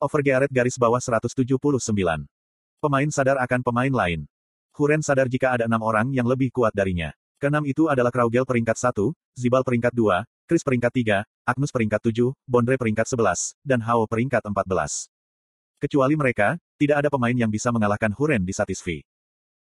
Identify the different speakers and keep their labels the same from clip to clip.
Speaker 1: Overgearet garis bawah 179. Pemain sadar akan pemain lain. Huren sadar jika ada enam orang yang lebih kuat darinya. Keenam itu adalah Kraugel peringkat 1, Zibal peringkat 2, Chris peringkat 3, Agnus peringkat 7, Bondre peringkat 11, dan Hao peringkat 14. Kecuali mereka, tidak ada pemain yang bisa mengalahkan Huren di Satisfi.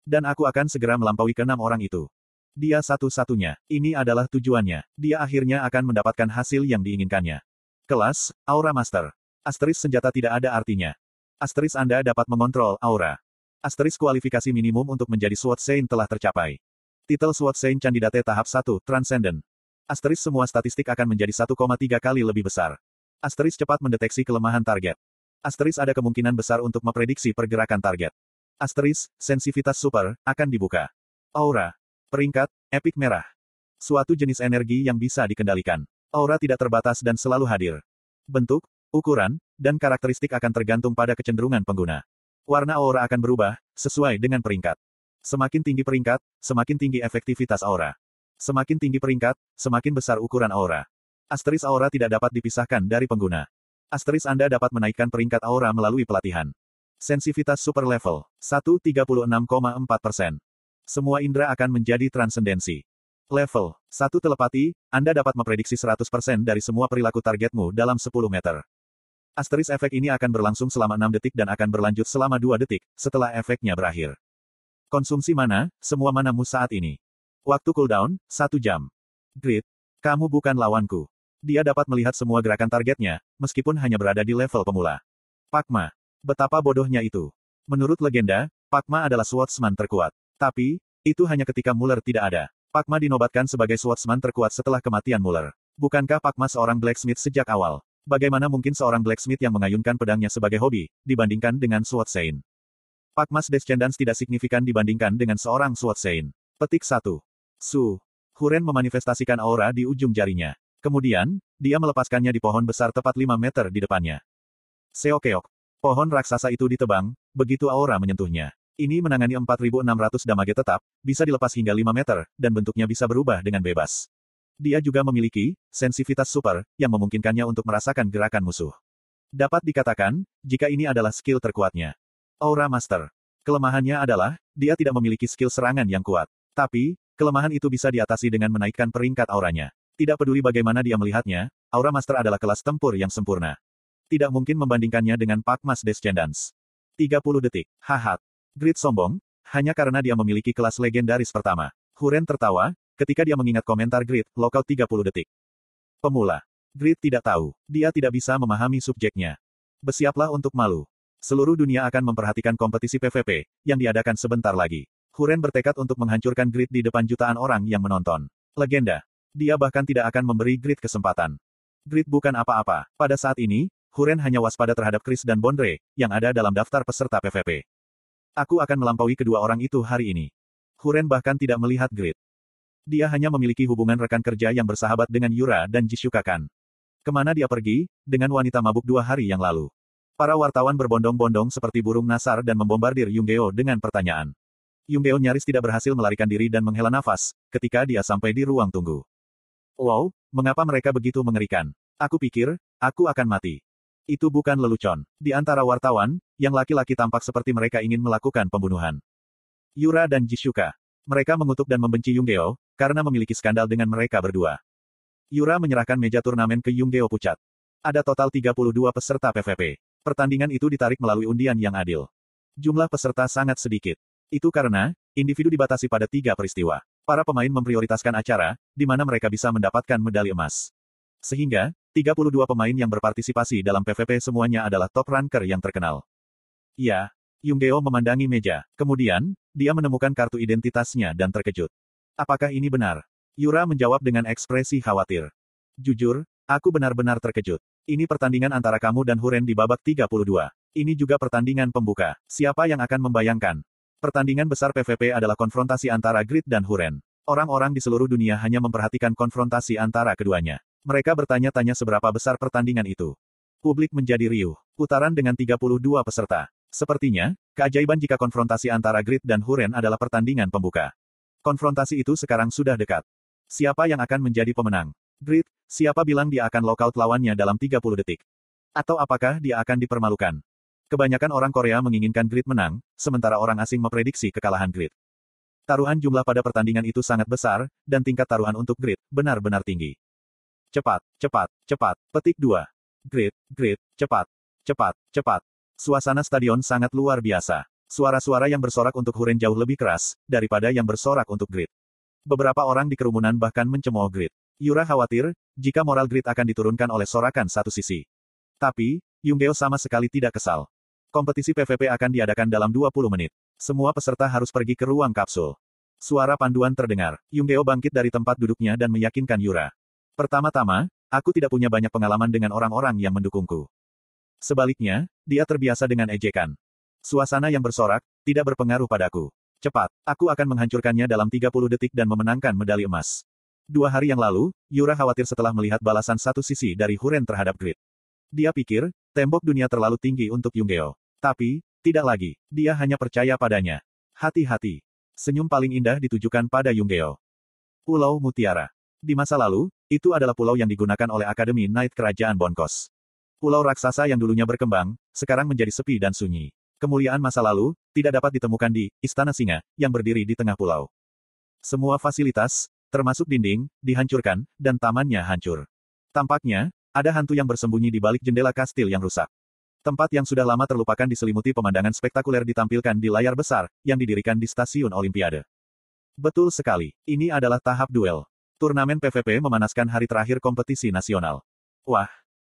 Speaker 1: Dan aku akan segera melampaui keenam orang itu. Dia satu-satunya. Ini adalah tujuannya. Dia akhirnya akan mendapatkan hasil yang diinginkannya. Kelas, Aura Master. Asteris senjata tidak ada artinya. Asteris Anda dapat mengontrol aura. Asteris kualifikasi minimum untuk menjadi SWAT Saint telah tercapai. Titel SWAT Saint Candidate tahap 1, Transcendent. Asteris semua statistik akan menjadi 1,3 kali lebih besar. Asteris cepat mendeteksi kelemahan target. Asteris ada kemungkinan besar untuk memprediksi pergerakan target. Asteris, sensitivitas super, akan dibuka. Aura. Peringkat, epic merah. Suatu jenis energi yang bisa dikendalikan. Aura tidak terbatas dan selalu hadir. Bentuk, ukuran, dan karakteristik akan tergantung pada kecenderungan pengguna. Warna aura akan berubah, sesuai dengan peringkat. Semakin tinggi peringkat, semakin tinggi efektivitas aura. Semakin tinggi peringkat, semakin besar ukuran aura. Asteris aura tidak dapat dipisahkan dari pengguna. Asteris Anda dapat menaikkan peringkat aura melalui pelatihan. Sensitivitas super level 136,4%. Semua indera akan menjadi transendensi. Level 1 telepati, Anda dapat memprediksi 100% dari semua perilaku targetmu dalam 10 meter. Asteris efek ini akan berlangsung selama 6 detik dan akan berlanjut selama 2 detik, setelah efeknya berakhir. Konsumsi mana, semua manamu saat ini. Waktu cooldown, 1 jam. Grid. Kamu bukan lawanku. Dia dapat melihat semua gerakan targetnya, meskipun hanya berada di level pemula. Pakma. Betapa bodohnya itu. Menurut legenda, Pakma adalah swordsman terkuat. Tapi, itu hanya ketika Muller tidak ada. Pakma dinobatkan sebagai swordsman terkuat setelah kematian Muller. Bukankah Pakma seorang blacksmith sejak awal? Bagaimana mungkin seorang blacksmith yang mengayunkan pedangnya sebagai hobi, dibandingkan dengan Sword Saint? Pakmas Descendants tidak signifikan dibandingkan dengan seorang Sword Saint. Petik 1. Su. Huren memanifestasikan aura di ujung jarinya. Kemudian, dia melepaskannya di pohon besar tepat 5 meter di depannya. Seokeok. Pohon raksasa itu ditebang, begitu aura menyentuhnya. Ini menangani 4600 damage tetap, bisa dilepas hingga 5 meter, dan bentuknya bisa berubah dengan bebas. Dia juga memiliki sensitivitas super yang memungkinkannya untuk merasakan gerakan musuh. Dapat dikatakan, jika ini adalah skill terkuatnya. Aura Master. Kelemahannya adalah, dia tidak memiliki skill serangan yang kuat. Tapi, kelemahan itu bisa diatasi dengan menaikkan peringkat auranya. Tidak peduli bagaimana dia melihatnya, Aura Master adalah kelas tempur yang sempurna. Tidak mungkin membandingkannya dengan Pakmas Descendants. 30 detik. Hahat. Grid sombong, hanya karena dia memiliki kelas legendaris pertama. Huren tertawa, Ketika dia mengingat komentar Grid, lokal 30 detik. Pemula. Grid tidak tahu. Dia tidak bisa memahami subjeknya. Bersiaplah untuk malu. Seluruh dunia akan memperhatikan kompetisi PvP, yang diadakan sebentar lagi. Huren bertekad untuk menghancurkan Grid di depan jutaan orang yang menonton. Legenda. Dia bahkan tidak akan memberi Grid kesempatan. Grid bukan apa-apa. Pada saat ini, Huren hanya waspada terhadap Chris dan Bondre, yang ada dalam daftar peserta PvP. Aku akan melampaui kedua orang itu hari ini. Huren bahkan tidak melihat Grid. Dia hanya memiliki hubungan rekan kerja yang bersahabat dengan Yura dan Jisuka Kan. Ke mana dia pergi, dengan wanita mabuk dua hari yang lalu. Para wartawan berbondong-bondong seperti burung nasar dan membombardir Yunggeo dengan pertanyaan. Yunggeo nyaris tidak berhasil melarikan diri dan menghela nafas, ketika dia sampai di ruang tunggu. Wow, mengapa mereka begitu mengerikan? Aku pikir, aku akan mati. Itu bukan lelucon. Di antara wartawan, yang laki-laki tampak seperti mereka ingin melakukan pembunuhan. Yura dan Jisuka. Mereka mengutuk dan membenci Yunggeo, karena memiliki skandal dengan mereka berdua. Yura menyerahkan meja turnamen ke Yunggeo Pucat. Ada total 32 peserta PVP. Pertandingan itu ditarik melalui undian yang adil. Jumlah peserta sangat sedikit. Itu karena, individu dibatasi pada tiga peristiwa. Para pemain memprioritaskan acara, di mana mereka bisa mendapatkan medali emas. Sehingga, 32 pemain yang berpartisipasi dalam PVP semuanya adalah top ranker yang terkenal. Ya, Yunggeo memandangi meja. Kemudian, dia menemukan kartu identitasnya dan terkejut. Apakah ini benar? Yura menjawab dengan ekspresi khawatir. Jujur, aku benar-benar terkejut. Ini pertandingan antara kamu dan Huren di babak 32. Ini juga pertandingan pembuka. Siapa yang akan membayangkan? Pertandingan besar PVP adalah konfrontasi antara Grid dan Huren. Orang-orang di seluruh dunia hanya memperhatikan konfrontasi antara keduanya. Mereka bertanya-tanya seberapa besar pertandingan itu. Publik menjadi riuh. Putaran dengan 32 peserta. Sepertinya, keajaiban jika konfrontasi antara Grid dan Huren adalah pertandingan pembuka. Konfrontasi itu sekarang sudah dekat. Siapa yang akan menjadi pemenang? Grid, siapa bilang dia akan lockout lawannya dalam 30 detik? Atau apakah dia akan dipermalukan? Kebanyakan orang Korea menginginkan Grid menang, sementara orang asing memprediksi kekalahan Grid. Taruhan jumlah pada pertandingan itu sangat besar, dan tingkat taruhan untuk Grid benar-benar tinggi. Cepat, cepat, cepat. Petik 2. Grid, grid, cepat, cepat, cepat. Suasana stadion sangat luar biasa. Suara-suara yang bersorak untuk Huren jauh lebih keras, daripada yang bersorak untuk Grid. Beberapa orang di kerumunan bahkan mencemooh Grid. Yura khawatir, jika moral Grid akan diturunkan oleh sorakan satu sisi. Tapi, Yunggeo sama sekali tidak kesal. Kompetisi PVP akan diadakan dalam 20 menit. Semua peserta harus pergi ke ruang kapsul. Suara panduan terdengar. Yunggeo bangkit dari tempat duduknya dan meyakinkan Yura. Pertama-tama, aku tidak punya banyak pengalaman dengan orang-orang yang mendukungku. Sebaliknya, dia terbiasa dengan ejekan. Suasana yang bersorak, tidak berpengaruh padaku. Cepat, aku akan menghancurkannya dalam 30 detik dan memenangkan medali emas. Dua hari yang lalu, Yura khawatir setelah melihat balasan satu sisi dari Huren terhadap Grid. Dia pikir, tembok dunia terlalu tinggi untuk Yunggeo. Tapi, tidak lagi. Dia hanya percaya padanya. Hati-hati. Senyum paling indah ditujukan pada Yunggeo. Pulau Mutiara. Di masa lalu, itu adalah pulau yang digunakan oleh Akademi Knight Kerajaan Bonkos. Pulau raksasa yang dulunya berkembang, sekarang menjadi sepi dan sunyi. Kemuliaan masa lalu, tidak dapat ditemukan di Istana Singa, yang berdiri di tengah pulau. Semua fasilitas, termasuk dinding, dihancurkan, dan tamannya hancur. Tampaknya, ada hantu yang bersembunyi di balik jendela kastil yang rusak. Tempat yang sudah lama terlupakan diselimuti pemandangan spektakuler ditampilkan di layar besar, yang didirikan di Stasiun Olimpiade. Betul sekali, ini adalah tahap duel. Turnamen PVP memanaskan hari terakhir kompetisi nasional. Wah!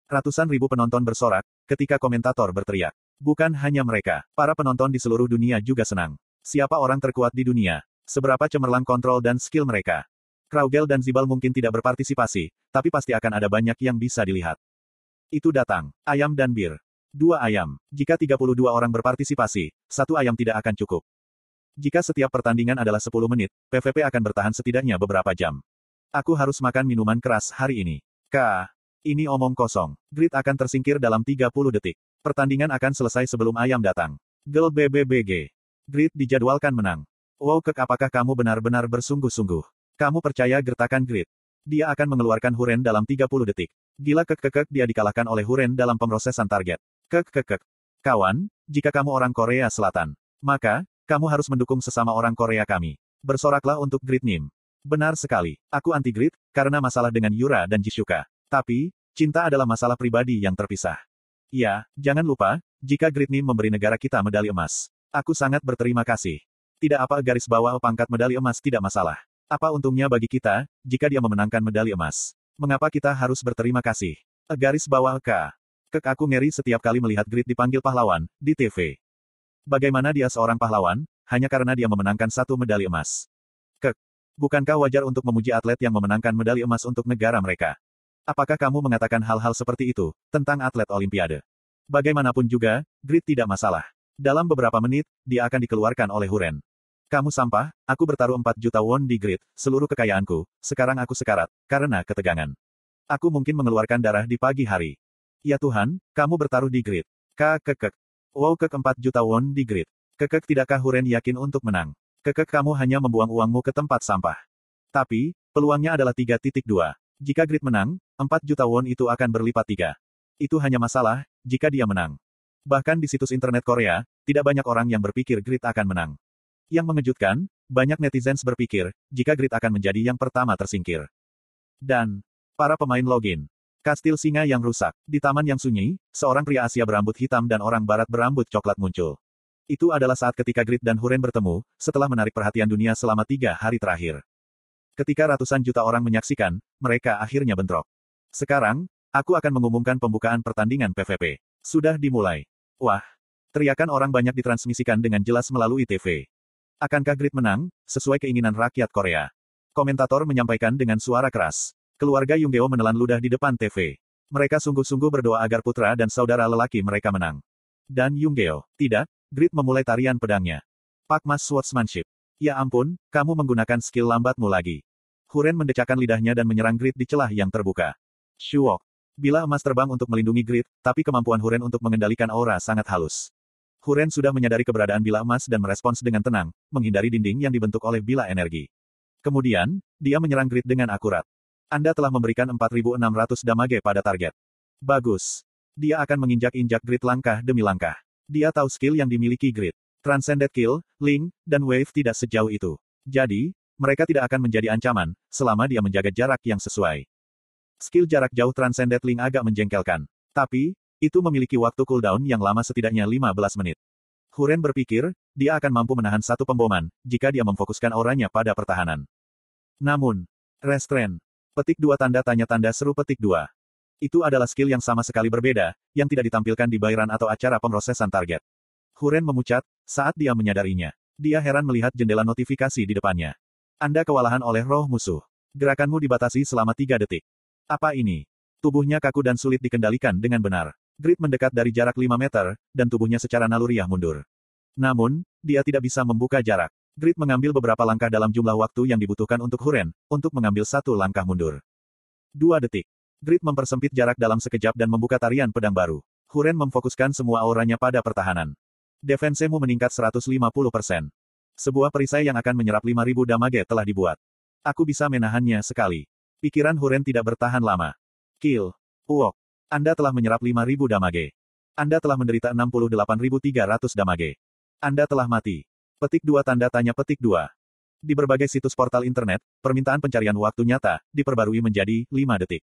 Speaker 1: Ratusan ribu penonton bersorak, ketika komentator berteriak. Bukan hanya mereka, para penonton di seluruh dunia juga senang. Siapa orang terkuat di dunia? Seberapa cemerlang kontrol dan skill mereka? Kraugel dan Zibal mungkin tidak berpartisipasi, tapi pasti akan ada banyak yang bisa dilihat. Itu datang. Ayam dan bir. Dua ayam. Jika 32 orang berpartisipasi, satu ayam tidak akan cukup. Jika setiap pertandingan adalah 10 menit, PVP akan bertahan setidaknya beberapa jam. Aku harus makan minuman keras hari ini. K. Ini omong kosong. Grid akan tersingkir dalam 30 detik. Pertandingan akan selesai sebelum ayam datang. Gel BBBG. Grid dijadwalkan menang. Wow kek apakah kamu benar-benar bersungguh-sungguh? Kamu percaya gertakan grid? Dia akan mengeluarkan Huren dalam 30 detik. Gila kek kek dia dikalahkan oleh Huren dalam pemrosesan target. Kek kek kek. Kawan, jika kamu orang Korea Selatan, maka, kamu harus mendukung sesama orang Korea kami. Bersoraklah untuk Grid Nim. Benar sekali. Aku anti Grid, karena masalah dengan Yura dan Jisuka. Tapi, cinta adalah masalah pribadi yang terpisah. Ya, jangan lupa, jika Grid Nim memberi negara kita medali emas. Aku sangat berterima kasih. Tidak apa garis bawah pangkat medali emas tidak masalah. Apa untungnya bagi kita, jika dia memenangkan medali emas? Mengapa kita harus berterima kasih? Garis bawah K. Kek aku ngeri setiap kali melihat Grid dipanggil pahlawan, di TV. Bagaimana dia seorang pahlawan, hanya karena dia memenangkan satu medali emas? Kek. Bukankah wajar untuk memuji atlet yang memenangkan medali emas untuk negara mereka? Apakah kamu mengatakan hal-hal seperti itu, tentang atlet Olimpiade? Bagaimanapun juga, Grid tidak masalah. Dalam beberapa menit, dia akan dikeluarkan oleh Huren. Kamu sampah, aku bertaruh 4 juta won di grid, seluruh kekayaanku, sekarang aku sekarat, karena ketegangan. Aku mungkin mengeluarkan darah di pagi hari. Ya Tuhan, kamu bertaruh di grid. K kekek. Wow kek 4 juta won di grid. Kekek tidakkah Huren yakin untuk menang? Kekek kamu hanya membuang uangmu ke tempat sampah. Tapi, peluangnya adalah 3.2. Jika grid menang, 4 juta won itu akan berlipat tiga. Itu hanya masalah, jika dia menang. Bahkan di situs internet Korea, tidak banyak orang yang berpikir grid akan menang. Yang mengejutkan, banyak netizens berpikir, jika Grid akan menjadi yang pertama tersingkir. Dan, para pemain login. Kastil singa yang rusak. Di taman yang sunyi, seorang pria Asia berambut hitam dan orang barat berambut coklat muncul. Itu adalah saat ketika Grid dan Huren bertemu, setelah menarik perhatian dunia selama tiga hari terakhir. Ketika ratusan juta orang menyaksikan, mereka akhirnya bentrok. Sekarang, aku akan mengumumkan pembukaan pertandingan PVP. Sudah dimulai. Wah! Teriakan orang banyak ditransmisikan dengan jelas melalui TV. Akankah Grid menang, sesuai keinginan rakyat Korea? Komentator menyampaikan dengan suara keras. Keluarga Yunggeo menelan ludah di depan TV. Mereka sungguh-sungguh berdoa agar putra dan saudara lelaki mereka menang. Dan Yunggeo, tidak, Grid memulai tarian pedangnya. Pak Mas Swordsmanship. Ya ampun, kamu menggunakan skill lambatmu lagi. Huren mendecakkan lidahnya dan menyerang Grid di celah yang terbuka. Shuok. Bila emas terbang untuk melindungi Grid, tapi kemampuan Huren untuk mengendalikan aura sangat halus. Huren sudah menyadari keberadaan bila emas dan merespons dengan tenang, menghindari dinding yang dibentuk oleh bila energi. Kemudian, dia menyerang grid dengan akurat. Anda telah memberikan 4.600 damage pada target. Bagus. Dia akan menginjak-injak grid langkah demi langkah. Dia tahu skill yang dimiliki grid. Transcended Kill, Link, dan Wave tidak sejauh itu. Jadi, mereka tidak akan menjadi ancaman, selama dia menjaga jarak yang sesuai. Skill jarak jauh Transcended Link agak menjengkelkan. Tapi, itu memiliki waktu cooldown yang lama setidaknya 15 menit. Huren berpikir, dia akan mampu menahan satu pemboman, jika dia memfokuskan auranya pada pertahanan. Namun, Restrain. Petik dua tanda tanya tanda seru petik dua. Itu adalah skill yang sama sekali berbeda, yang tidak ditampilkan di bayran atau acara pemrosesan target. Huren memucat, saat dia menyadarinya. Dia heran melihat jendela notifikasi di depannya. Anda kewalahan oleh roh musuh. Gerakanmu dibatasi selama tiga detik. Apa ini? Tubuhnya kaku dan sulit dikendalikan dengan benar. Grid mendekat dari jarak 5 meter, dan tubuhnya secara naluriah mundur. Namun, dia tidak bisa membuka jarak. Grid mengambil beberapa langkah dalam jumlah waktu yang dibutuhkan untuk Huren, untuk mengambil satu langkah mundur. Dua detik. Grid mempersempit jarak dalam sekejap dan membuka tarian pedang baru. Huren memfokuskan semua auranya pada pertahanan. Defensemu meningkat 150%. Sebuah perisai yang akan menyerap 5000 damage telah dibuat. Aku bisa menahannya sekali. Pikiran Huren tidak bertahan lama. Kill. Uok. Anda telah menyerap 5000 damage. Anda telah menderita 68.300 damage. Anda telah mati. Petik dua tanda tanya petik dua. Di berbagai situs portal internet, permintaan pencarian waktu nyata, diperbarui menjadi 5 detik.